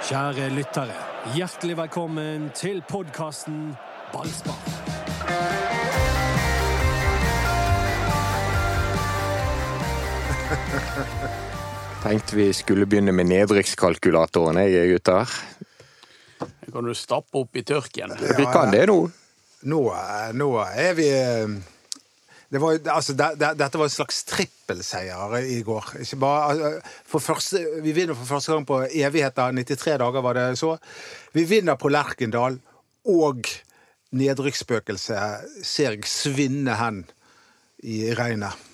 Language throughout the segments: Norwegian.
Kjære lyttere, hjertelig velkommen til podkasten Ballspar. Tenkte vi skulle begynne med nedrykkskalkulatoren, jeg, gutter. Det kan du stappe opp i tørken. Vi kan det nå. Nå, nå er vi eh, det var, altså, det, det, Dette var en slags trippelseier i går. Ikke bare, altså, for første, vi vinner for første gang på evigheter. 93 dager var det så. Vi vinner på Lerkendal, og nedrykksspøkelset ser jeg svinne hen i regnet.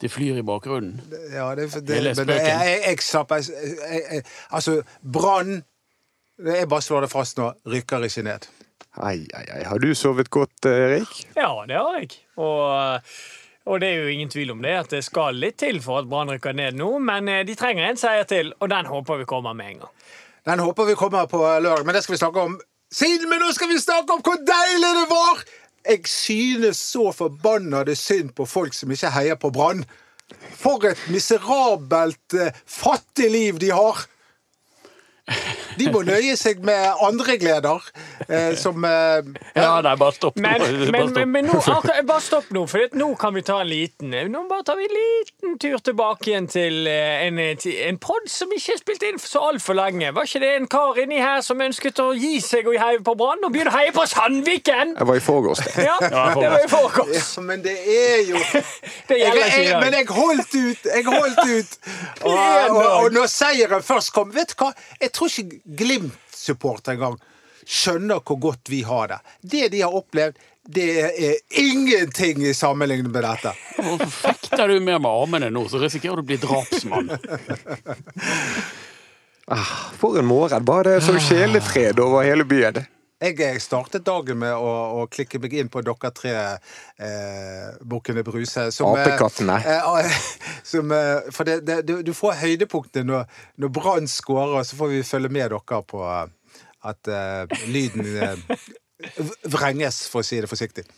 Det flyr i bakgrunnen. Ja, det, det, Hele spøken. jeg, jeg, jeg, jeg, Altså, Brann Jeg bare slår det fast nå. Rykker ikke ned. Ai, ai, ai. Har du sovet godt, Erik? Ja, det har jeg. Og, og det er jo ingen tvil om det, at det skal litt til for at Brann rykker ned nå. Men eh, de trenger en seier til, og den håper vi kommer med en gang. Den håper vi kommer på lørdag, men det skal vi snakke om siden. Men nå skal vi snakke om hvor deilig det var! Jeg synes så forbanna det synd på folk som ikke heier på Brann. For et miserabelt, eh, fattig liv de har. De må nøye seg med andre gleder, eh, som eh, Ja, nei, bare stopp nå. Men, Bare men, stopp. men, men nå, akkurat- bare stopp nå, for nå kan vi ta en liten Nå bare tar vi en liten tur tilbake igjen til eh, en, en pod som ikke er spilt inn for så altfor lenge. Var ikke det en kar inni her som ønsket å gi seg og heie på Brann, og begynne å heie på Sandviken? Jeg var i forgårs, det. Ja, det var i forgårs. Ja, men det er jo Det jeg, jeg, jeg. Men jeg holdt ut! Jeg holdt ut! Og, og, og når seieren først kom Vet du hva? Jeg tror ikke Glimt-supporter engang skjønner hvor godt vi har det. Det de har opplevd, det er ingenting i sammenligning med dette. Hvorfor fekter du mer med armene nå, så risikerer du å bli drapsmann. For en morgen. Bare så sjelefred over hele byen. Jeg jeg startet dagen med å, å klikke meg inn på dere tre eh, Bukkene Bruse. Som, eh, Apekattene. Eh, som, eh, for det, det, du, får høydepunktet når, når Brann scorer, så får vi følge med dere på eh, at eh, lyden eh, vrenges, for å si det forsiktig.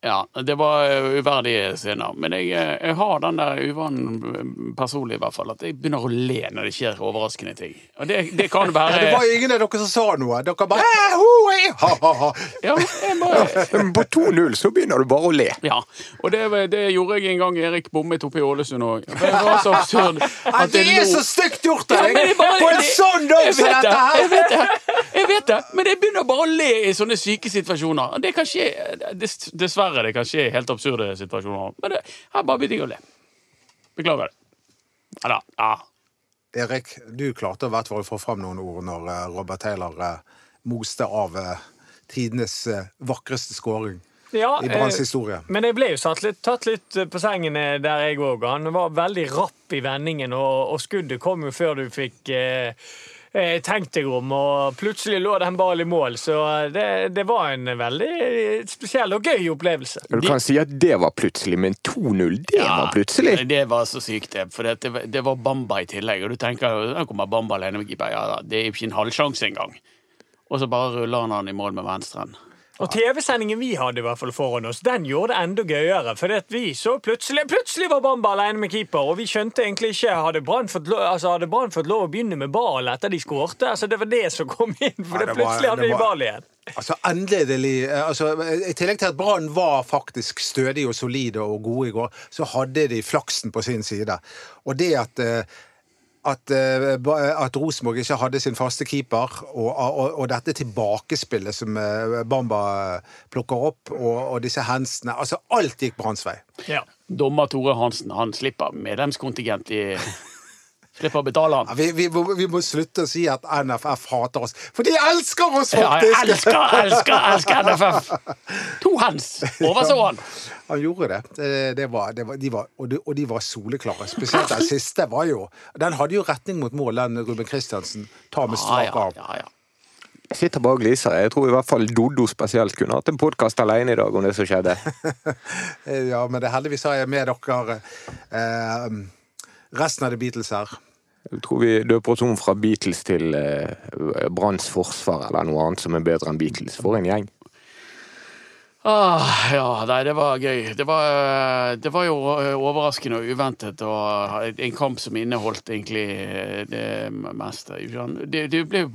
Ja, det var eh, uverdige scener. Men jeg, eh, jeg har den der uvanen personlig, i hvert fall, at jeg begynner å le når det skjer overraskende ting. Og det, det kan Ja, være det var ingen av dere som sa noe. Dere bare «Eh, ho, eh, ha, ha, ha. Ja, bare på 2-0 så begynner du bare å le. Ja, og det, det gjorde jeg en gang Erik bommet oppe i Ålesund òg. Det var så absurd. Ja, det er lo- så stygt gjort av deg! På en sånn dag som vet det, jeg vet det, jeg vet det, men jeg begynner bare å le i sånne syke situasjoner. Det kan skje, dess- Dessverre, det kan skje i helt absurde situasjoner. Men det, her bare begynte jeg å le. Beklager det. Ja da. Ja. Erik, du klarte i hvert fall å få fram noen ord når eh, Robert Taylor eh, moste av eh, tidenes vakreste skåring Ja, i Branns eh, historie. Men jeg ble jo satt litt, tatt litt på sengen der jeg òg. Han var veldig rapp i vendingen, og, og skuddet kom jo før du fikk eh, eh, tenkt deg om, og plutselig lå den ballen i mål. Så det, det var en veldig spesiell og gøy opplevelse. Du kan si at det var plutselig, men 2-0, det var plutselig. Det var så sykt, det. For det, var- det var Bamba i tillegg. Og du tenker der kommer Bamba alene med keeper. Ja, da, det er jo ikke en halvsjanse engang. Og så bare ruller han han i mål med venstren. Og TV-sendingen vi hadde i hvert fall foran oss, den gjorde det enda gøyere. For vi så plutselig Plutselig var Bamba alene med keeper, og vi skjønte egentlig ikke Hadde Brann fått, lov- altså, hadde fått lov å begynne med ball etter de skårte? Altså, det var det som kom inn, for Ja, det var- plutselig hadde vi de var- ball igjen. Altså, endelig eh, altså, I tillegg til at Brann var faktisk stødige og solide og gode i går, så hadde de flaksen på sin side. Og det at eh, at, eh, at Rosenborg ikke hadde sin faste keeper, og, og, og dette tilbakespillet som eh, Bamba plukker opp, og, og disse hensene altså Alt gikk Branns vei. Ja. Dommer Tore Hansen han slipper medlemskontingent i Slipper å betale Ja, han. vi, vi, må, vi må slutte å si at NFF hater oss, for de elsker oss Ja, jeg elsker, elsker, elsker NFF! To hands! Overså han. Han gjorde det. det, det, var, det var, de var, og, de, og de var soleklare. Spesielt den siste var jo Den hadde jo retning mot mål, den Ruben Kristiansen tar med Ja, strak ja, arm. ja, ja. Jeg sitter bare og gliser. Jeg tror i hvert fall Doddo spesielt kunne hatt en podkast alene i dag om det som skjedde. Ja, men det heldigvis har jeg med dere eh, resten av The Beatles her. Jeg tror vi døper oss om fra Beatles til eh, Branns forsvar eller noe annet som er bedre enn Beatles. For en gjeng. Ah, ja, nei, det var gøy. Det var, eh, det var jo eh, overraskende og uventet, og en kamp som inneholdt egentlig eh, det meste. Det, det ble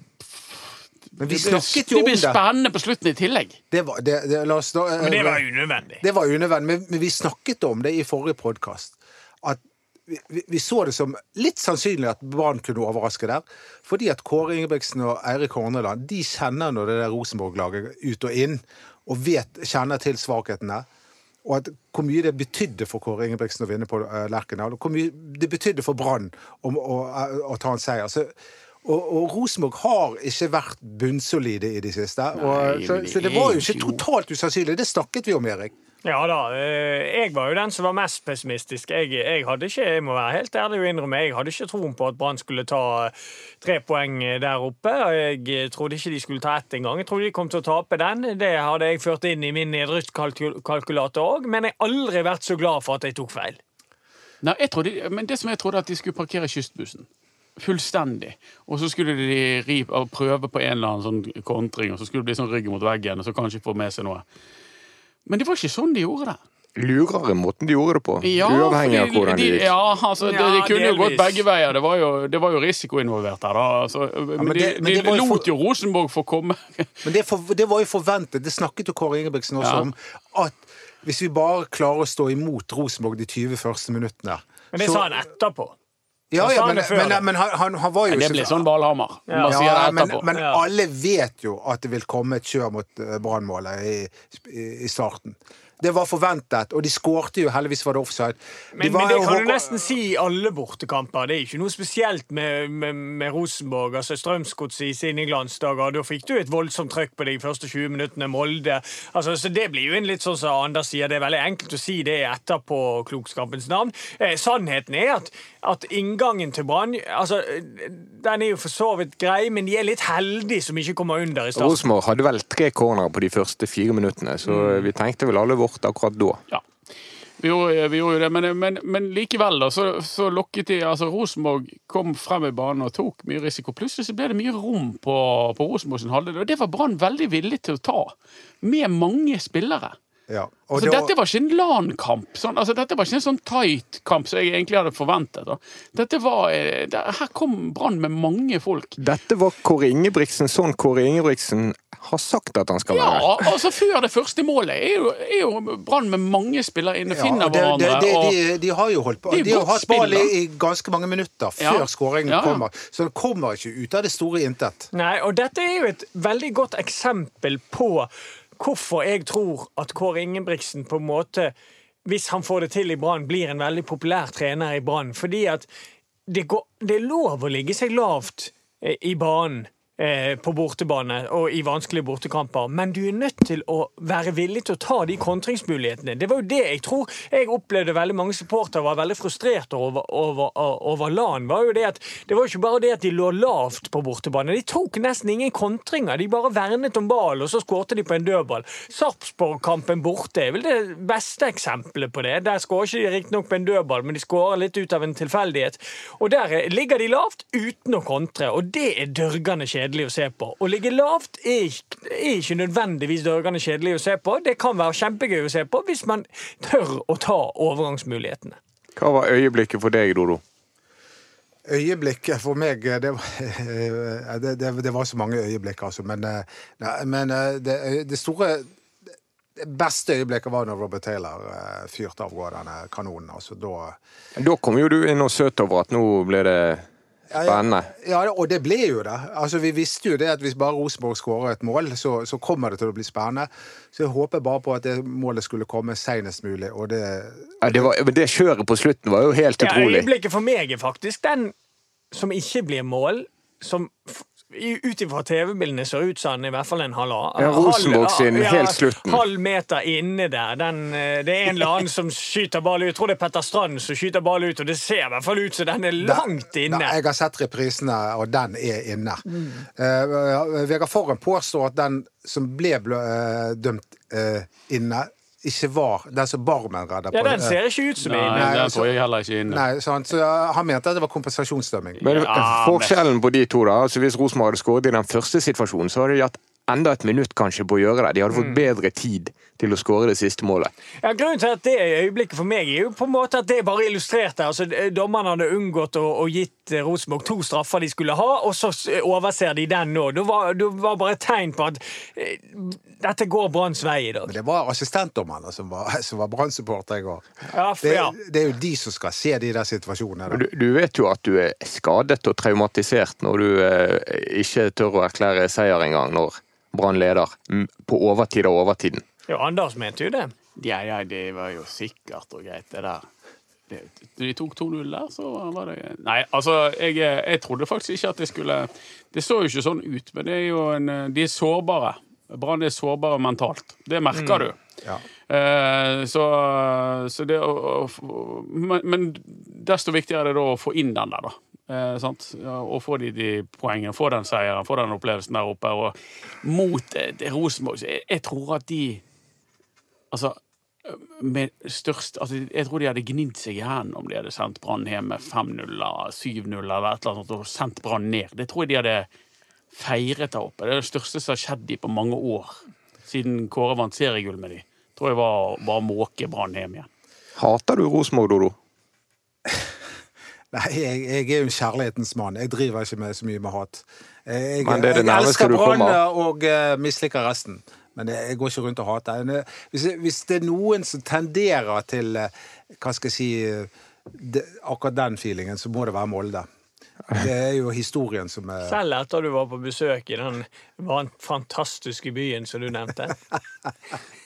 Men vi snakket jo Det om ble det. spennende på slutten i tillegg. Det var, det, det, la oss, da, Men det var unødvendig. Det var unødvendig, men, men vi snakket om det i forrige podkast. At vi, vi, så det som litt sannsynlig at Brann kunne overraske der. Fordi at Kåre Ingebrigtsen og Eirik Horneland de kjenner nå det der Rosenborg-laget ut og inn. Og vet, kjenner til svakhetene. Og at hvor mye det betydde for Kåre Ingebrigtsen å vinne på uh, Lerkendal. Og hvor mye det betydde for Brann å, ta en seier. Så, og, og Rosenborg har ikke vært bunnsolide i de siste. Og, Nei, så, det så det var jo ikke totalt usannsynlig. Det snakket vi om, Erik. Ja da, eh, jeg var jo den som var mest pessimistisk. Jeg, jeg hadde ikke, jeg må være helt ærlig og innrømme, jeg hadde ikke troen på at Brann skulle ta eh, tre poeng eh, der oppe. Jeg trodde ikke de skulle ta ett engang. Jeg trodde de kom til å tape den. Det hadde jeg ført inn i min nedrykkskalkulator òg, men jeg har aldri vært så glad for at jeg tok feil. Nei, jeg trodde, men det som jeg trodde at de skulle parkere kystbussen. Fullstendig. Og så skulle de prøve på en eller annen sånn kontring, og så skulle det bli sånn rygg mot veggen, og så kanskje få med seg noe. Men det var ikke sånn de gjorde det. Lurere måten de gjorde det på. Ja, uavhengig av hvordan de, de, gikk. Ja, altså, det, Ja, det kunne jo gått begge veier. Det var jo, det var jo risiko involvert der. Da. Altså, men, men de, det- men de det var jo lot for- jo Rosenborg få komme. Men det, for, det var jo forventet. Det snakket jo Kåre Ingebrigtsen også Ja. om. At hvis vi bare klarer å stå imot Rosenborg de 20 første minuttene Men det så- sa han etterpå. Ja, ja, men, men, men han, han, han var jo Det blir sånn Valhammer. Ja. ja, men, men alle vet jo at det vil komme et kjør mot uh, Brannmålet i, i, i starten. Det var forventet, og de skårte jo. Heldigvis var det offside. De Men, var men det jo kan du nesten si i alle bortekamper. Det er ikke noe spesielt med, med, med Rosenborg. altså Strømsgodset i sine glansdager. Da fikk du et voldsomt trøkk på de første 20 minuttene. Molde. Altså, så Det blir jo en litt sånn som Anders sier, det er veldig enkelt å si det etterpå klokskapens navn. Eh, sannheten er at, at inngangen til Brann altså, eh, Den er jo for så vidt grei, men de er litt heldige som ikke kommer under i starten. Rosenborg hadde vel tre cornere på de første fire minuttene, så Mm. vi tenkte vel alle vårt akkurat da. Ja. Vi gjorde, vi gjorde jo det, men, men, men likevel da, så, så lokket de altså Rosenborg kom frem i banen og tok mye risiko. Plutselig så ble det mye rom på, på Rosenborg sin halvdel, og det var Brann veldig villig til å ta. Med mange spillere. Ja. og Altså, det var- dette var ikke en LAN-kamp. Sånn, altså, dette var ikke en sånn tight kamp som jeg egentlig hadde forventet. Da. Dette var, eh, det, her kom Brann med mange folk. Dette var Kåre Ingebrigtsen sånn Kåre Ingebrigtsen har sagt at han skal være. Ja, altså Før det første målet er jo, er jo Brann med mange spillere inne, Ja, finner det, hverandre. det, det, og, de, de har jo holdt på er De har hatt ball i, i ganske mange minutter Ja. før skåringen Ja, ja. kommer. Så det kommer ikke ut av det store intet. Nei, og dette er jo et veldig godt eksempel på hvorfor jeg tror at Kåre Ingebrigtsen på en måte, hvis han får det til i Brann, blir en veldig populær trener i Brann. Fordi at det, går, det er lov å ligge seg lavt eh, i banen. Eh, På bortebane og i vanskelige bortekamper, men du er nødt til å være villig til å ta de kontringsmulighetene. Det var jo det jeg tror jeg opplevde veldig mange supportere var veldig frustrerte over, over, over LAN. var jo Det at det var jo ikke bare det at de lå lavt på bortebane. De tok nesten ingen kontringer. De bare vernet om ballen, og så skårte de på en dødball. Sarpsborg-kampen borte er vel det beste eksempelet på det. Der skårer ikke de riktignok på en dødball, men de skårer litt ut av en tilfeldighet. Og der ligger de lavt uten å kontre, og det er dørgende kjedelig å se på. Å ligge lavt er ikke, er ikke nødvendigvis dørgende kjedelig å se på. Det kan være kjempegøy å se på hvis man tør å ta overgangsmulighetene. Hva var øyeblikket for deg, Dodo? Øyeblikket for meg det var, det, det, det var så mange øyeblikk, altså. Men, eh, nei, men eh, det, det store det beste øyeblikket var når Robert Taylor eh, fyrte av gårde denne kanonen. Altså, da Da kom jo du inn og søt over at nå ble det spennende. Ja, og det ble jo det. Altså, Vi visste jo det at hvis bare Rosenborg skårer et mål, så, så kommer det til å bli spennende. Så jeg håper bare på at det målet skulle komme senest mulig, og det Ja, det, var, det kjøret på slutten var jo helt utrolig. Ja, øyeblikket for meg er faktisk den som ikke blir mål, som ut ifra TV-bildene ser ut som den i hvert fall en halv Ja, Rosenborg sin ja, helt slutten. Halv meter inne der. Den, eh, det er en eller annen som skyter ball ut. Jeg tror det er Petter Strand som skyter ball ut, og det ser i hvert fall ut som den er langt inne. Nei, jeg har sett reprisene, og den er inne. Eh, Vegard Forren påstår at den som ble blø, eh, dømt uh, inne, ikke var den som Barmen redda på. Ja, den ser ikke ut som en. inne. Nei, den får jeg heller ikke inne. Nei, sant? Så Han mente at det var kompensasjonsdømming. Men Ja, forskjellen på de to, da altså Hvis Rosenborg hadde skåret i den første situasjonen, så hadde de hatt enda et minutt kanskje på å gjøre det. De hadde fått bedre tid til å skåre det siste målet. Ja, grunnen til at det øyeblikket for meg, er jo på en måte at det bare illustrerte. Altså, dommerne hadde unngått å, å gitt eh, Rosenborg to straffer de skulle ha, og så overser de den nå. Det var, det var bare et tegn på at eh, dette går Branns vei i dag. Men det var assistentdommerne som var, som var Brann-supporter i går. Ja, for, Det, ja. det er jo de som skal se de der situasjonene. Du, du vet jo at du er skadet og traumatisert når du eh, ikke tør å erklære seier engang når Brann leder mm, på overtid av overtiden. ja, Anders mente jo det. Ja, ja, det var jo sikkert og greit, det der. Det, når de tok 2-0 der, så var det Nei, altså, jeg, jeg trodde faktisk ikke at det skulle Det så jo ikke sånn ut, men det er jo en De er sårbare. Brann er sårbare mentalt. Det merker du. Ja. Eh, så, så det å, å men, men desto viktigere er det da å få inn den der, da. Eh, sant? Og få de, de poengene, få den seieren, få den opplevelsen der oppe. Og mot eh, Rosenborg jeg, jeg tror at de Altså, med størst altså, Jeg tror de hadde gnidd seg i hendene om de hadde sendt Brann hjem med 5-0 eller 7-0 eller et eller annet sånt, og sendt Brann ned. Det tror jeg de hadde feiret der oppe. Det er det største som har skjedd de på mange år. Siden Kåre vant seriegull med de. Tror jeg var var måke Brann hjem igjen. Hater du Rosenborg, Dodo? Nei, jeg, jeg er jo en kjærlighetens mann. Jeg driver ikke med så mye med hat. Jeg, Men det er det jeg elsker Brann og uh, misliker resten. Men jeg, jeg går ikke rundt og hater. Men, uh, Hvis, hvis det er noen som tenderer til uh, hva skal jeg si det, akkurat den feelingen, så må det være Molde. Det er jo historien som er Selv etter du var på besøk i den fantastiske byen som du nevnte.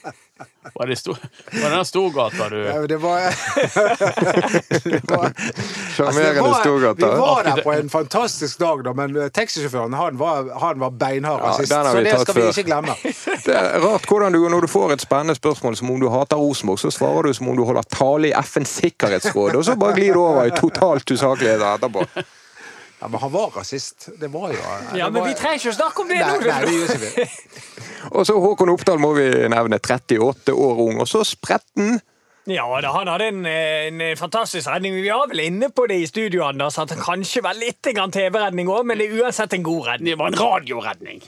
Var det, stor, var det den Storgata du Ja, Det var, det var Sjarmerende Altså, vi var der på en fantastisk dag, da, men eh, taxisjåføren han var, han var beinhard rasist. Ja, så det skal vi ikke glemme. Det er rart hvordan du, når du får et spennende spørsmål som om du hater Rosenborg, så svarer du som om du holder tale i FNs sikkerhetsråd, og så bare glir du over i totalt usaklighet etterpå. Ja, Men han var rasist. Det var jo Ja, men vi trenger ikke å snakke om det Nei, nå! nei, det gjør ikke vi. Og så Håkon Oppdal må vi nevne, 38 år ung, og så spretten. Ja da, han hadde en, en fantastisk redning. Vi var vel inne på det i studio, Anders, at det kanskje var litt TV-redning òg, men det er uansett en god redning. Det var en radioredning.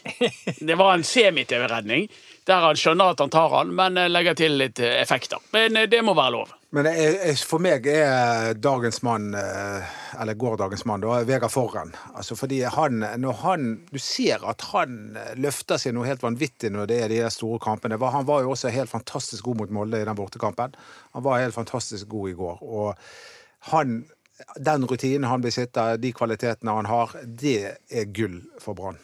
Det var en semi-TV-redning. Der han skjønner at han tar han, men eh, legger til litt eh, effekter. Men eh, det må være lov. Men jeg, for meg er dagens mann, eh, eller gårsdagens mann, da, Vegard Forren. Altså fordi han, når han Du ser at han eh, løfter seg noe helt vanvittig når det er de store kampene. Han var jo også helt fantastisk god mot Molde i den bortekampen. Han var helt fantastisk god i går. Og han den rutinen han besitter, de kvalitetene han har, det er gull for Brann.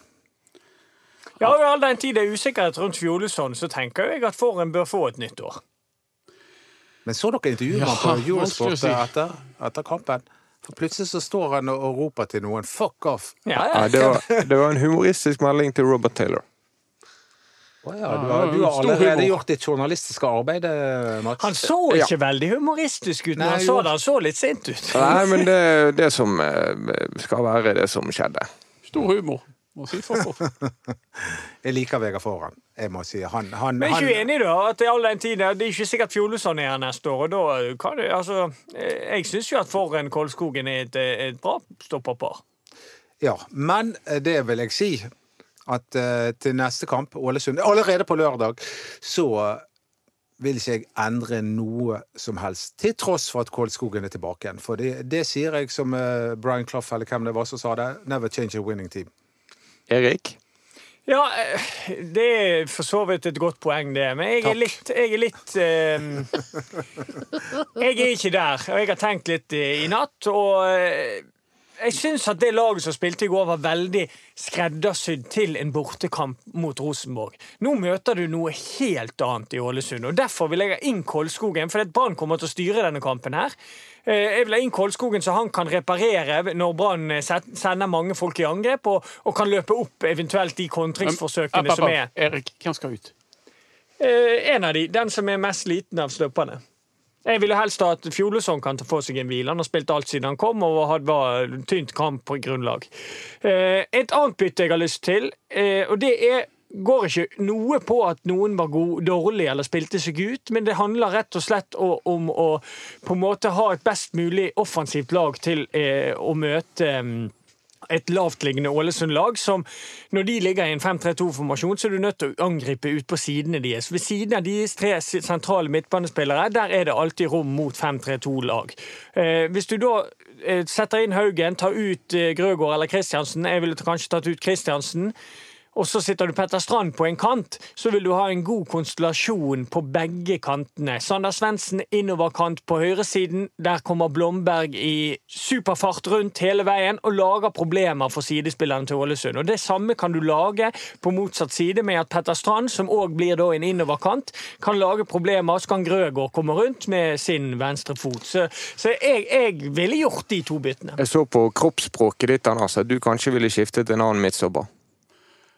Ja, og All den tid det er usikkerhet rundt Fjolesson, så tenker jeg at Forren bør få et nytt år. Men så dere intervjuet Ja, på Eurosport si. etter, etter kampen? For plutselig så står han og roper til noen 'fuck off'. Ja, Ja, ja. det, var, det var en humoristisk melding til Robert Taylor. Ja, du, har, du har allerede gjort ditt journalistiske arbeid, eh, Mats. Han så ikke veldig humoristisk ut når Nei, han så det. Han så litt sint ut. Nei, men det er det som eh, skal være det som skjedde. Stor humor. Må si for, for. Jeg liker Vegard Foran. Jeg må si han, han, Men er ikke han du enig da, at all den tiden, det er ikke sikkert Fjolesson er her neste år, og da kan du, altså, Jeg syns jo at Foran Kolskogen er et, eh, et bra stopperpar. Ja, men eh, det vil jeg si at uh, til neste kamp, Ålesund Allerede på lørdag så vil ikke jeg endre noe som helst, til tross for at Kålskogen er tilbake igjen. For det, det sier jeg som uh, Brian Clough, eller hvem det var som sa det, never change a winning team. Erik? Ja, det er for så vidt et godt poeng, det. Men jeg er litt, jeg er litt eh, Jeg er ikke der, og jeg har tenkt litt i, i natt. Og eh, jeg syns at det laget som spilte i går, var veldig skreddersydd til en bortekamp mot Rosenborg. Nå møter du noe helt annet i Ålesund, og derfor vil jeg ha inn Kolskogen. For Brann kommer til å styre denne kampen her. Eh, Jeg vil ha inn Kolskogen så han kan reparere når Brann eh, sender mange folk i angrep, og, og kan løpe opp eventuelt de kontringsforsøkene som er. Erik, hvem skal ut? Eh, en av de, den som er mest liten av stopperne. Jeg ville helst ha at Fjolesson kan ta få seg en hvile. Han har spilt alt siden han kom og hadde var tynt kampgrunnlag. grunnlag. et annet bytte jeg har lyst til, eh, og det er går ikke noe på at noen var god, dårlig eller spilte seg ut, men det handler rett og slett om å på en måte ha et best mulig offensivt lag til eh, å møte mm, et lavtliggende Ålesund-lag som når de ligger i en 5-3-2-formasjon, så er du nødt til å angripe ut på sidene deres. Ved siden av deres tre sentrale midtbanespillere, der er det alltid rom mot 5-3-2-lag. Eh, hvis du da eh, setter inn Haugen, tar ut eh, Grøgaard eller Kristiansen, jeg ville kanskje tatt ut Kristiansen, og så sitter du Petter Strand på en kant, så vil du ha en god konstellasjon på begge kantene. Sander Svendsen innoverkant på høyresiden. Der kommer Blomberg i superfart rundt hele veien og lager problemer for sidespillerne til Ålesund. Og Det samme kan du lage på motsatt side med at Petter Strand, som òg blir da en innoverkant, kan lage problemer. Så kan Grøgaard komme rundt med sin venstre fot. Så, så jeg, jeg ville gjort de to byttene. Jeg så på kroppsspråket ditt, Anders, at du kanskje ville skiftet en annen midtstopper.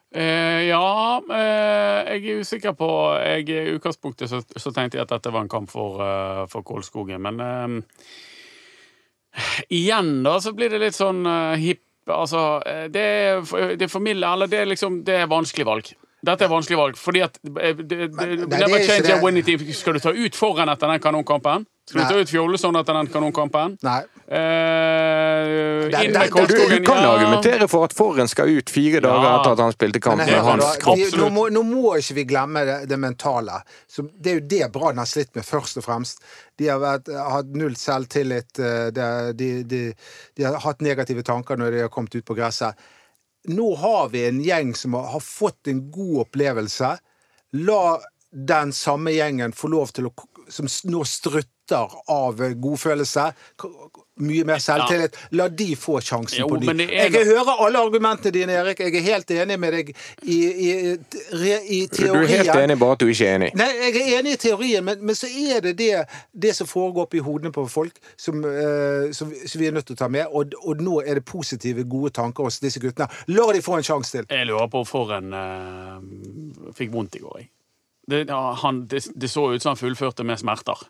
Eh, ja, eh, jeg er usikker på jeg, I utgangspunktet så, så tenkte jeg at dette var en kamp for, uh, for Kålskogen, men eh, igjen da så blir det litt sånn uh, hipp Altså, eh, det det er formidle, eller det er liksom Det er vanskelig valg. Dette er vanskelig valg, fordi at det, det, det, nei, det Never er change det. winning team. Skal du ta ut foran etter den kanonkampen? Skal du Nei. ta ut Fjolleson etter den kanonkampen? Nei. Eh, Nei, inn med Du, du kan ja. argumentere for at Forren skal ut fire dager Ja. etter at han spilte kamp med hans kropp. nå, må, nå må ikke vi glemme det, det mentale. Så det er jo det Brann har slitt med, først og fremst. De har vært, hatt null selvtillit. De, De, de, de har hatt negative tanker når de har kommet ut på gresset. Nå har vi en gjeng som har, fått en god opplevelse. La den samme gjengen få lov til å Som nå strutter av godfølelse. Mye mer selvtillit. La de få sjansen Jo, på ny. er Jeg hører alle argumentene dine, Erik. Jeg er helt enig med deg i, i, i, i Du er helt enig, bare at du ikke er enig. Nei, jeg er enig i teorien, men, men så er det det, det som foregår oppi hodene på folk, som, eh, som, som vi er nødt til å ta med. Og, og nå er det positive, gode tanker hos disse guttene. La de få en sjanse til. Jeg lurer på hvorfor en uh, fikk vondt i går. Jeg. Det, ja, han, det, det så ut som han fullførte med smerter.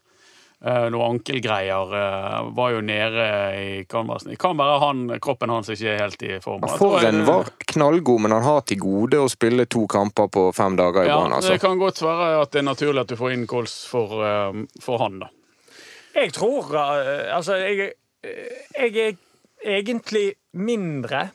Uh, noen ankelgreier eh, var jo nede i canvasen. Det kan være han, kroppen hans ikke er helt i form. Forren var knallgod, men han har til gode å spille to kamper på fem dager i ja, banen. Altså. Det kan godt være at det er naturlig at du får inn Kols for, eh, for han, da. Jeg tror eh, Altså, jeg, eh, jeg er egentlig mindre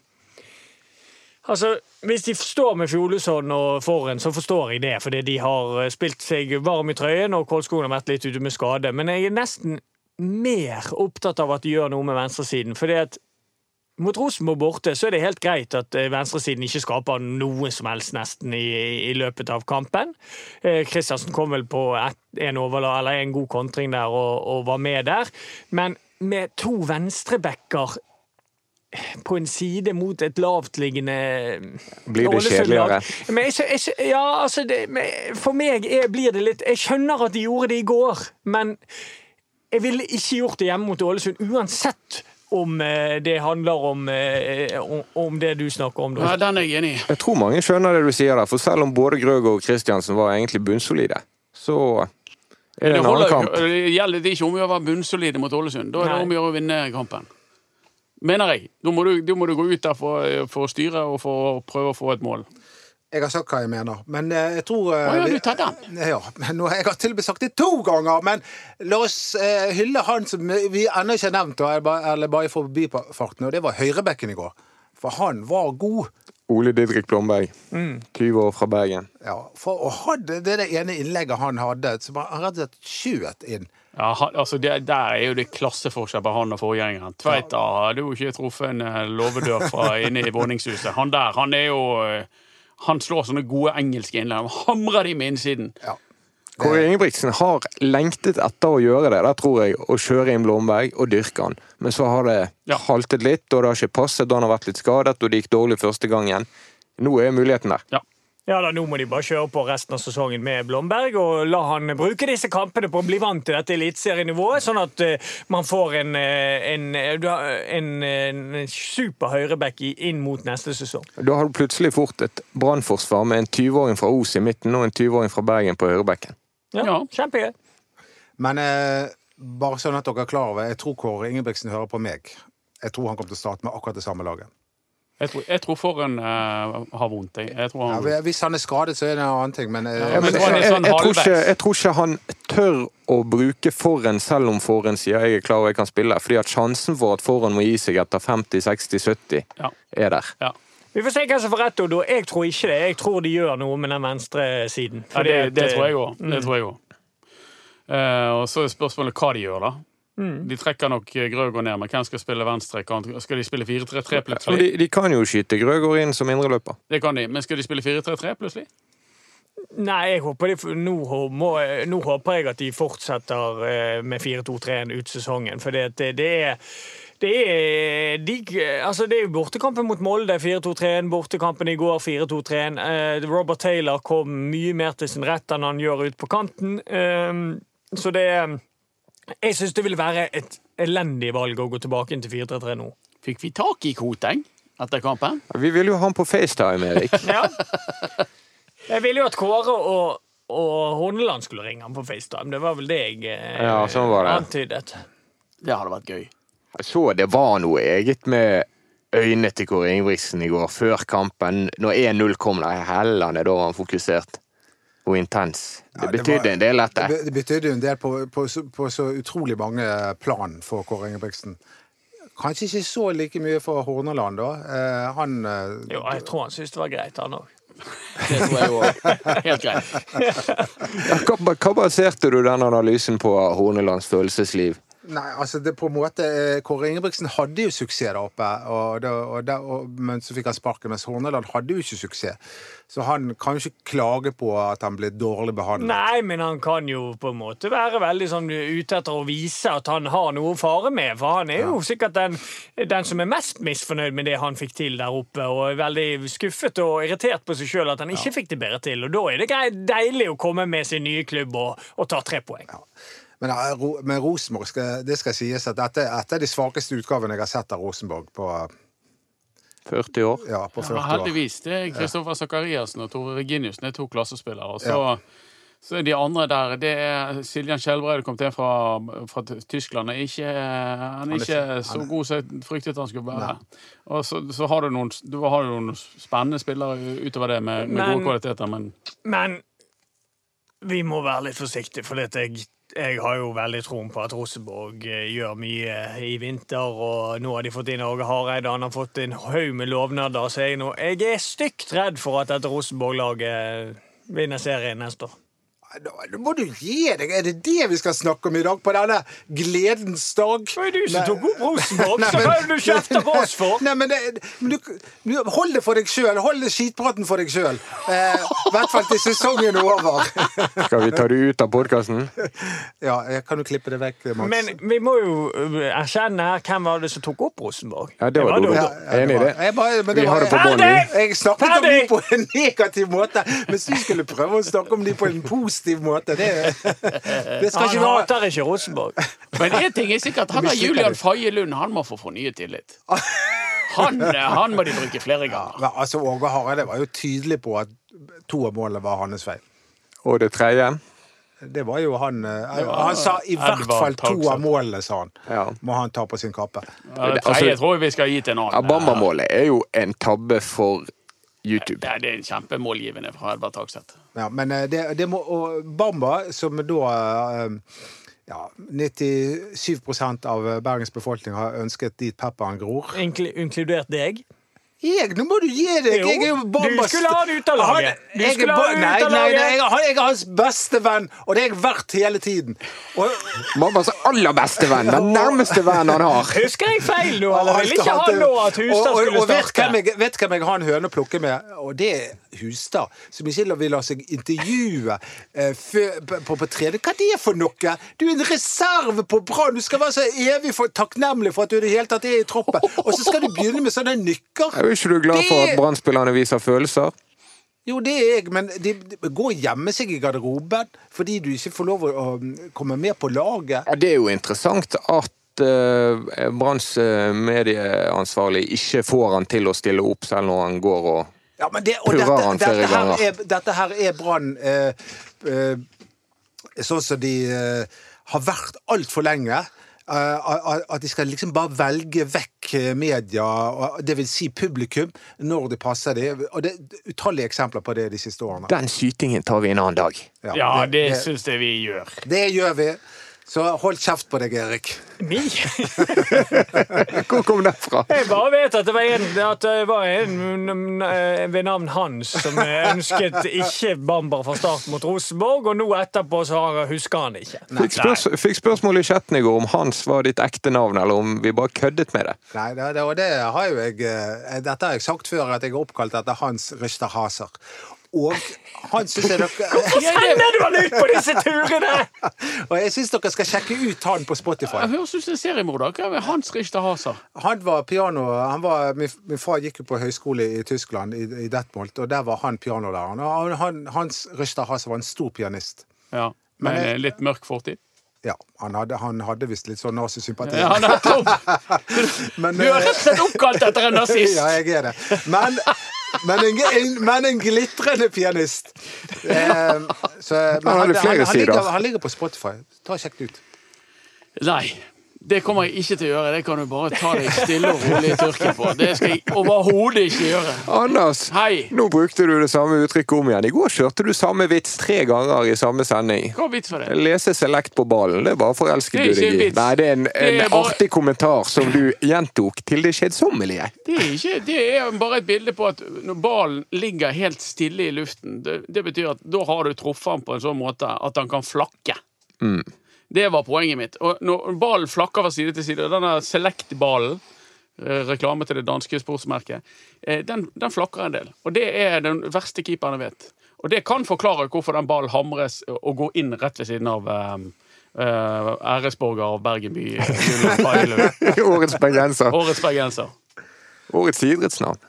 Altså, Hvis de står med Fjolesson og Forhen, så forstår jeg det, fordi de har eh, spilt seg varm i trøyen, og Kolskogen har vært litt ute med skade. Men jeg er nesten mer opptatt av at de gjør noe med venstresiden. fordi at mot Rosenborg borte så er det helt greit at eh, venstresiden ikke skaper noe som helst nesten i, i løpet av kampen. Eh, Kristiansen kom vel på et, en, overla, en god kontring der og, og var med der. Men med to venstrebacker på en side mot et lavtliggende Blir det kjedeligere? Men jeg, jeg, ja, altså det, For meg er, blir det litt Jeg skjønner at de gjorde det i går, men jeg ville ikke gjort det hjemme mot Ålesund uansett om eh, det handler om, eh, om, det du snakker om. Ja, den er jeg enig i. Jeg tror mange skjønner det du sier der, for selv om både Grøg og Kristiansen var egentlig bunnsolide, så er det Det, en holder, annen kamp. det gjelder er ikke om å være bunnsolide mot Ålesund. Da er det Nei. om å gjøre å vinne kampen. Mener jeg. Da må du, da må du gå ut der for, for å styre og for å prøve å få et mål. Jeg har sagt hva jeg mener, men eh, jeg tror eh, Å ja, du tar den. Ja, men Jeg har til og med sagt det to ganger, men la oss eh, hylle han som vi ennå ikke har nevnt, eller bare- eller bare i forbifarten, og det var høyrebekken i går. For han var god. Ole Didrik Blomberg, 20 år fra Bergen. Ja, for, og hadde det, det ene innlegget han hadde, som han rett og slett skjøt inn. Ja, altså det, Der er jo det klasseforskjell på han og forgjengeren. Tveita hadde jo ikke truffet en eh, låvedør fra inne i våningshuset. Han der, han er jo eh, Han slår sånne gode engelske innlegg. Hamrer de med innsiden. Ja. Kåre Ingebrigtsen har lengtet etter å gjøre det, der tror jeg, å kjøre inn Blomberg og dyrke han. Men så har det Ja. haltet litt, og det har ikke passet, og han har vært litt skadet, og det gikk dårlig første gangen. Nå er muligheten der. Ja. Ja da, Nå må de bare kjøre på resten av sesongen med Blomberg og la han bruke disse kampene på å bli vant til dette eliteserienivået, sånn at eh, man får en, eh, en, eh, du har en, en super høyreback inn mot neste sesong. Da har du plutselig fort et brannforsvar med en 20-åring fra Os i midten og en 20-åring fra Bergen på høyrebacken. Ja, Ja. Kjempegøy. Men eh, bare sånn at dere er klar over, jeg tror Kåre Ingebrigtsen hører på meg. Jeg tror han kommer til å starte med akkurat det samme laget. Jeg tror, jeg tror Forhen uh, har vondt. Jeg, jeg tror Ja, hvis han er skadet, så er det en annen ting, men, eh, Ja, men men jeg, jeg, sånn jeg, tror ikke, jeg tror ikke han tør å bruke forhen selv om forhen sier jeg er klar og jeg kan spille. Fordi at sjansen for at forhen må gi seg etter 50-60-70 Ja. er der. ja. Vi får se hva som får rett, Odo. Jeg tror ikke det. Jeg tror de gjør noe med den venstre siden. Ja, det, det tror jeg òg. Mm. Uh. Eh, og så er spørsmålet hva de gjør, da. Mm. De trekker nok Grøgaard ned, men hvem skal spille venstre? Skal de spille 4-3-3 plutselig? de, de kan jo skyte Grøgaard inn som indreløper. Det kan de, men skal de spille 4-3-3 plutselig? Nei, jeg håper de, nå, må, nå håper jeg at de fortsetter eh, med 4-2-3-en ut sesongen. For det, det, det er det er, de, altså det er bortekampen mot Molde, 4-2-3-1. Bortekampen i går, 4-2-3-1. Eh, Robert Taylor kom mye mer til sin rett enn han gjør ut på kanten. Eh, så det Jeg syns det ville være et elendig valg å gå tilbake inn til 4-3-3 nå. Fikk vi tak i Koteng etter kampen? Vi vil jo ha han på FaceTime, Erik. Ja. Jeg ville jo at Kåre og, og Horneland skulle ringe ham på FaceTime. Det var vel det jeg eh, Ja, sånn var det. antydet. Det hadde vært gøy. Jeg så det var noe eget med øynene til Kåre Ingebrigtsen i går, før kampen. Når 1-0 kom, da hellene, da var han fokusert. Og intens. Det Ja, det betydde var- en del, dette. Det det betydde en del på, på, så- på så utrolig mange plan for Kåre Ingebrigtsen. Kanskje ikke så like mye for Horneland, da. Eh, han eh, Jo, jeg tror han syntes det var greit, han òg. Det tror jeg òg. Helt greit. Hva, hva baserte du den analysen på Hornelands følelsesliv? Nei, altså det på en måte eh, Kåre Ingebrigtsen hadde jo suksess der oppe, og det, og det, og, men så fikk han sparken. Mens Horneland hadde jo ikke suksess. Så han kan jo ikke klage på at han ble dårlig behandlet. Nei, men han kan jo på en måte være veldig sånn ute etter å vise at han har noe å fare med. For han er jo sikkert den, den som er mest misfornøyd med det han fikk til der oppe, og er veldig skuffet og irritert på seg sjøl at han ikke fikk det bedre til. Og da er det deilig å komme med sin nye klubb og, og ta tre poeng. Men men med Rosenborg skal, det skal sies at dette, dette er de svakeste utgavene jeg har sett av Rosenborg på, 40 år? ja, på 40 Ja, heldigvis. Det er Kristoffer Sakariassen og Tore Reginiussen er to klassespillere. Og så, så er de andre der Det er Siljan Skjelbreid kom til fra, fra Tyskland. Er ikke, han er ikke så god som jeg fryktet han skulle være. Og så, så har du noen, du har noen spennende spillere utover det med, med Men- gode kvaliteter, men Men vi må være litt forsiktige, for dette, jeg, jeg har jo veldig troen på at Rosenborg eh, gjør mye i vinter. Og nå har de fått inn Åge Hareide, han har fått en haug med lovnader. Så jeg, nå, jeg er stygt redd for at dette Rosenborg-laget vinner serien neste år. Nå, må du gi deg! Er det det vi skal snakke om i dag, på denne gledens dag? Det var jo du som tok opp Rosenborg, så men- hva er det du kjefter på oss for? Nei, men, det, men du, du, Hold det for deg sjøl. Hold det skitpraten for deg sjøl. Eh, I hvert fall til sesongen er over. Skal vi ta det ut av podkasten? ja, jeg kan du klippe det vekk, Mats? Men vi må jo uh, erkjenne her hvem var det som tok opp Rosenborg. Ja, det var du. Dodo. Ja, ja, Enig i det. Jeg bare, men det Vi har det på bånn, vi. Jeg snakket om dem på en negativ måte, mens du skulle prøve å snakke om dem på en positiv måte. Det, det skal Han ikke være hater ikke Rosenborg. Men én ting er sikkert, han har Julian. Faye Lund han må få fornyet tillit. Han, han må de bruke flere ganger. Ja, altså, Åge Hareide var jo tydelig på at to av målene var hans feil. Og det tredje? Det var jo han var, Han sa i hvert Edvard fall to av målene, sa han. Ja. Må han ta på sin kappe. Ja, Det tredje tror jeg vi skal gi til en annen. Abamba-målet er jo en tabbe for YouTube. Det det er en kjempemålgivende fra Edvard Tagseth. Ja, men eh, det, det må Og Bamba, som da eh, ja, 97% av Bergens befolkning har ønsket dit pepperen gror. Inkludert deg. Jeg, nå må du gi deg! Jo, jeg er jo Bambas du skulle ha det ut av laget. Du jeg skulle ha ut nei, av nei, laget. nei, jeg, har- jeg er hans beste venn, og det har jeg vært hele tiden. Og, Mammas aller beste venn. Den nærmeste vennen han har. Husker jeg feil nå, eller ville ikke han nå at Hustad og, og, skulle og vet hvem jeg, vet hvem jeg har en høne å plukke med? Og det er Hustad. Som ikke vil la seg intervjue eh, på, på, på trening. Hva er det for noe? Du er en reserve på Brann! Du skal være så evig for, takknemlig for at du i det hele tatt er i troppen. Og så skal du begynne med sånne nykker! Er ikke du glad for at Brann-spillerne viser følelser? Jo, det er jeg, men de, de går og gjemmer seg i garderoben fordi du ikke får lov å å komme med på laget. Ja, det er jo interessant at uh, Branns eh, medieansvarlig ikke får han til å stille opp selv når han går og Ja, men det, Prøver dette, han flere dette, ganger. er, dette her er Brann uh, uh, sånn som de uh, har vært altfor lenge. Eh, at de skal liksom bare velge vekk eh, media, dvs. det vil si publikum, når det passer dem. Og det er utallige eksempler på det de siste årene. Den skytingen tar vi en annen dag. Ja, det syns jeg vi gjør. det gjør vi. Så hold kjeft på deg, Erik. Mi? Hvor kom den fra? Jeg bare vet at det var en, at det var en eh, ved navn Hans som ønsket ikke Bamber fra start mot Rosenborg, og nå etterpå så husker han det ikke. Fikk, spørs fikk spørsmål i chatten i går om Hans var ditt ekte navn, eller om vi bare køddet med det. Nei, det, det, og det har jo jeg eh, Dette har jeg sagt før, at jeg er oppkalt etter Hans Ryster Haser. Og han syns jeg dere Sender du han ut på disse turene?! Og jeg syns dere skal sjekke ut han på Spotify. Jeg høres ut som en seriemorder. Hva er Hans Richter Haser? Han var piano han var, min, min far gikk jo på høyskole i Tyskland, i, i Detmold, og der var han pianolæreren. Og han, han, Hans Richter Haser var en stor pianist. Ja, Men jeg- litt mørk fortid. Ja, han hadde, han hadde visst litt sånn nazisympati. Ja, nettopp! Men, Du er rett og slett oppkalt etter en nazist! Ja, jeg er det. Men, men, en, en, men en glitrende pianist. Eh, så, men Han flere han, ligger, han ligger på Spotify. Ta og Sjekk det ut. Nei. Det kommer jeg ikke til å gjøre. Det kan du bare ta deg stille og rolig i tørken på. Det skal jeg overhodet ikke gjøre. Anders, Hei. nå brukte du det samme uttrykket om igjen. I går kjørte du samme vits tre ganger i samme sending. Hva vits for det? Lese select på ballen, det er bare forelsket du deg i. Nei, det er en, Det er bare- artig kommentar som du gjentok til det kjedsommelige. Det er, ikke, det er bare et bilde på at når ballen ligger helt stille i luften, det, det betyr at da har du truffet han på en sånn måte at han kan flakke. Det var poenget mitt. Og når ballen flakker fra side til side, og denne Select-ballen, eh, reklame til det danske sportsmerket, eh, den, den flakker en del. Og det er den verste keeperen jeg vet. Og det kan forklare hvorfor den ballen hamres og går inn rett ved siden av um, uh, æresborger av Bergen by. Årets bergenser. Årets bergenser. Årets idrettsnavn.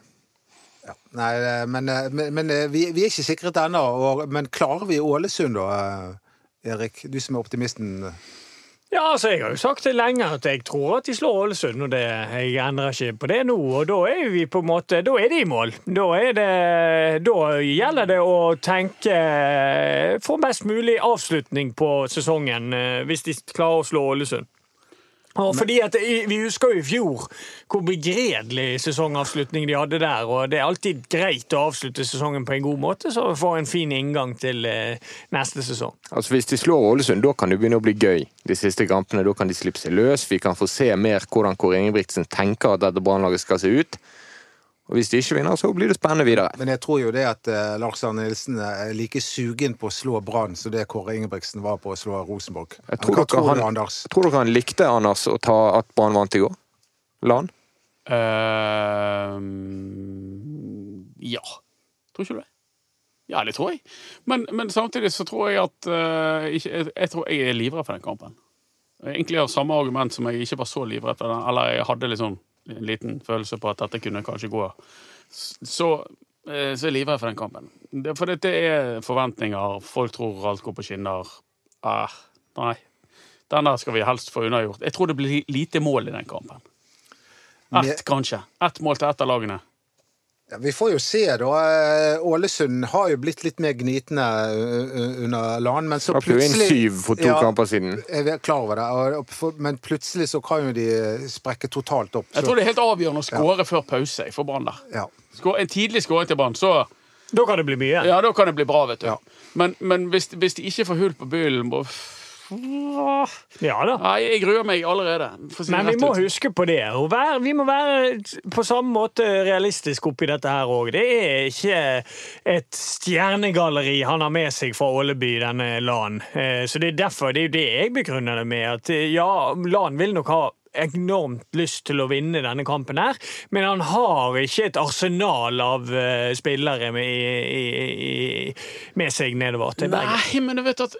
Nei, eh, men, men, men vi, vi er ikke sikret ennå. Men klarer vi Ålesund, da, Erik? Du som er optimisten. Ja, altså, Jeg har jo sagt det lenge at jeg tror at de slår Ålesund, og det, jeg endrer ikke på det nå. Og da er vi på en måte, da er de i mål. Da, det, da gjelder det å tenke få mest mulig avslutning på sesongen eh, hvis de klarer å slå Ålesund. Og fordi at Vi husker jo i fjor hvor begredelig sesongavslutning de hadde der. og Det er alltid greit å avslutte sesongen på en god måte, så vi får en fin inngang til eh, neste sesong. Altså Hvis de slår Ålesund, da kan det begynne å bli gøy. De siste kampene, Da kan de slippe seg løs. Vi kan få se mer hvordan Kåre Ingebrigtsen tenker at dette Brannlaget skal se ut. Og Hvis de ikke vinner, så blir det spennende videre. Men jeg tror jo det at eh, Lars Arne Nilsen er like sugen på å slå Brann som det Kåre Ingebrigtsen var på å slå Rosenborg. Jeg tror, Hva dere, tror han, du, Anders? tror dere han likte Anders å ta at Brann vant i går? Lan? Uh, ja. Tror ikke du det? Ja, det tror jeg. Men, men samtidig så tror jeg at uh, ikke, jeg, jeg tror jeg er livredd for den kampen. Egentlig av samme argument som jeg ikke var så livredd for den. Eller jeg hadde liksom en liten følelse på at dette kunne kanskje gå. Så, eh, så er jeg livredd for den kampen. Det, for det, det er forventninger. Folk tror alt går på skinner. Ah, nei. Den der skal vi helst få unnagjort. Jeg tror det blir lite mål i den kampen. Ett, kanskje. Ett mål til ett av lagene. Ja, vi får jo se, da. Eh, Ålesund har jo blitt litt mer gnitne eh, eh, under LAN, men så Slapp jo inn plutselig syv for to Ja, kamper siden. Jeg er klar over det, men plutselig så kan jo de sprekke totalt opp. Jeg tror det er helt avgjørende å skåre før pause for Brann der. ja. En tidlig skåring til Brann, så Da kan det bli mye. ja, da kan det bli bra, vet du. Ja. Men, men hvis, hvis de ikke får hull på byllen Ja da. Nei, jeg gruer meg allerede. for å si Men vi må ut. huske på det. og være, vi må være på samme måte realistisk oppi dette her òg. Det er ikke et stjernegalleri han har med seg fra Åleby, denne LAN. Eh, Så det er derfor, det er jo det jeg begrunner det med. At eh, ja, LAN vil nok ha enormt lyst til å vinne denne kampen her, men han har ikke et arsenal av eh, spillere med, i, i, med seg nedover til Bergen. Nei, men du vet at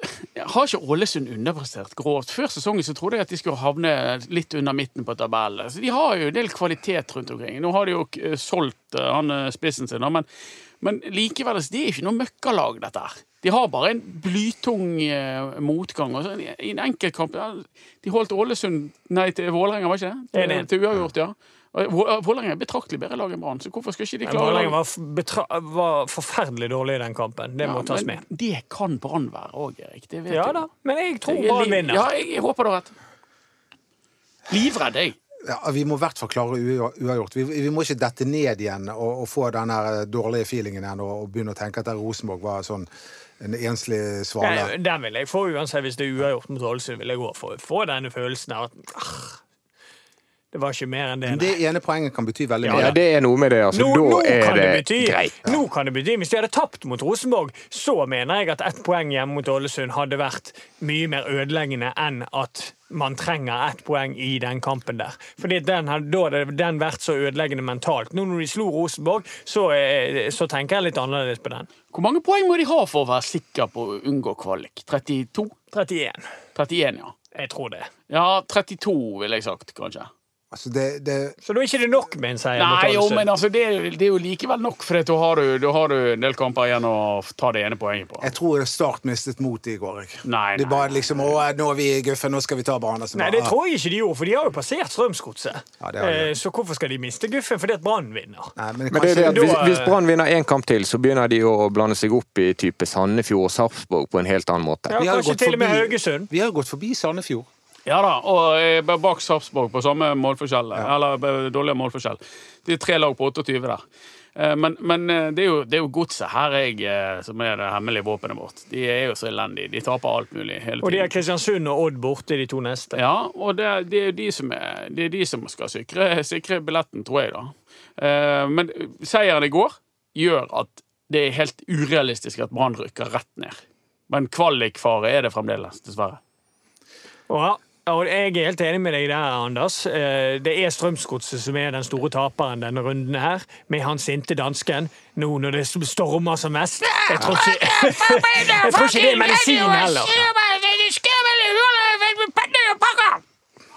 Har ikke Ålesund underprestert grovt? Før sesongen så trodde jeg at de skulle havne litt under midten på tabellen. Så de har jo en del kvalitet rundt omkring. Nå har de jo eh, solgt eh, han spissen sin, men, men likevel, altså, det er ikke noe møkkalag, dette her. De har bare en blytung eh, motgang. Og I en enkeltkamp ja, De holdt Ålesund Nei, til Vålerenga, var ikke det? Til, til uavgjort, ja. Vålerenga er betraktelig bedre lag enn Brann, så hvorfor skal ikke de klare Vålerenga var, var forferdelig dårlig i den kampen. Det må Ja, tas med. Det kan Brann være òg, Erik. Det vet Ja du. da, men jeg tror Brann vinner. Ja, jeg, jeg håper du har rett. Livredd, jeg. Ja, vi må i hvert fall klare uavgjort. Vi, vi må ikke dette ned igjen og, og få den dårlige feelingen igjen og, og begynne å tenke at Rosenborg var sånn en enslig svale. Den, Den vil jeg få uansett hvis det er uavgjort mot Ålesund. vil jeg gå for. Få denne følelsen av at ah, det var ikke mer enn det. Men det ene poenget kan bety veldig mye. Ja, det er noe med det. altså. Nå, da nå er kan det, det, bety greit. Nå kan det bety Hvis de hadde tapt mot Rosenborg, så mener jeg at ett poeng hjemme mot Ålesund hadde vært mye mer ødeleggende enn at man trenger ett poeng i den kampen der. Fordi den Da hadde den vært så ødeleggende mentalt. Nå når de slo Rosenborg, så, eh, så tenker jeg litt annerledes på den. Hvor mange poeng må de ha for å være sikker på å unngå kvalik? 32? 31. 31, ja. Jeg tror det. Ja, 32 ville jeg sagt, kanskje. Altså, det, det, Så da er ikke det nok med en seier Nei, jo, men altså, det, det er jo likevel nok, for da har, du, har du en del kamper igjen å ta det ene poenget på. jeg tror Start mistet motet i går. Ikke? Nei, De bare liksom Å, nå er vi i guffen, nå skal vi ta Brann. Nei, det tror jeg ikke de gjorde, for de har jo passert Strømsgodset. Ja, det har de. Eh, Så hvorfor skal de miste guffen fordi at Brann vinner? Nei, men Men det er det at hvis, hvis Brann vinner én kamp til, så begynner de å blande seg opp i type Sandefjord og Sarpsborg på en helt annen måte. Ja, Vi har kanskje til og med Haugesund. Vi har gått forbi Sandefjord. Ja da, og eh, bak Sarpsborg på samme målforskjell. Eller eh, dårligere målforskjell. Det er tre lag på 28 der. Eh, Men, men eh, det er jo, det er jo godset her jeg, som er det hemmelige våpenet vårt. De er jo så elendige. De taper alt mulig hele tiden. Og de har. Kristiansund og Odd borte, de to neste. Ja, og det, det er jo de som, er, det er de som skal sikre, sikre billetten, tror jeg, da. Men seieren i går gjør at det er helt urealistisk at Brann rykker rett ned. Men kvalikfare er det fremdeles, dessverre. Og, ja, og jeg er helt enig med deg der, Anders. Eh, Det er Strømsgodset som er den store taperen denne runden her, med han sinte dansken. Nå når det stormer som mest. Jeg tror ikke, jeg tror ikke det er medisin heller.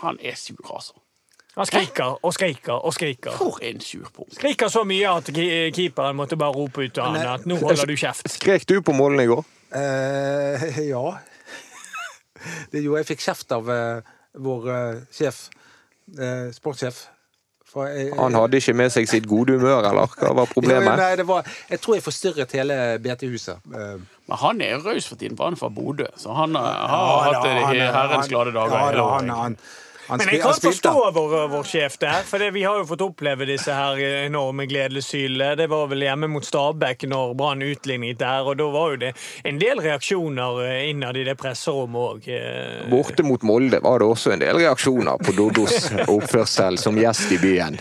Han er sur, altså. Han skriker og skriker og skriker. For en surpomp. Skriker så mye at keeperen måtte bare rope ut til han at nå holder du kjeft. Skrek du på målene i går? Uh, ja. Det gjorde jeg. fikk kjeft av uh, vår uh, sjef, uh, sportssjef. For jeg, Han hadde ikke med seg sitt gode humør, eller hva var problemet? nei, det var, jeg tror jeg forstyrret hele BT-huset. Men han er jo raus for tiden, for han er fra Bodø. Så han har, ja, hatt det i herrens glade dager. Ja, da, han, han, han, Men jeg kan forstå vår, vår sjef der, for det, vi har jo fått oppleve disse her enorme gledessylene. Det var vel hjemme mot Stabæk når Brann utlignet der, og da var jo det en del reaksjoner eh, innad i det presserommet òg. Borte mot Molde var det også en del reaksjoner på Doddos oppførsel som gjest i byen.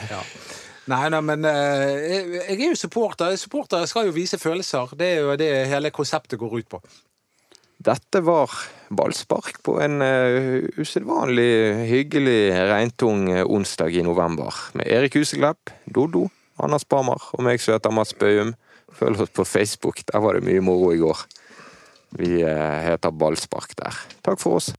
Nei, nei, men eh, jeg, jeg er jo supporter. Supportere skal jo vise følelser. Det er jo det hele konseptet går ut på. Dette var ballspark på en uh, usedvanlig hyggelig regntung eh, onsdag i november. Med Erik Huseklepp, Doddo, Anders Bammer og meg som heter Mats Bøyum. Følg oss på Facebook, der var det mye moro i går. Vi eh, heter Ballspark der. Takk for oss.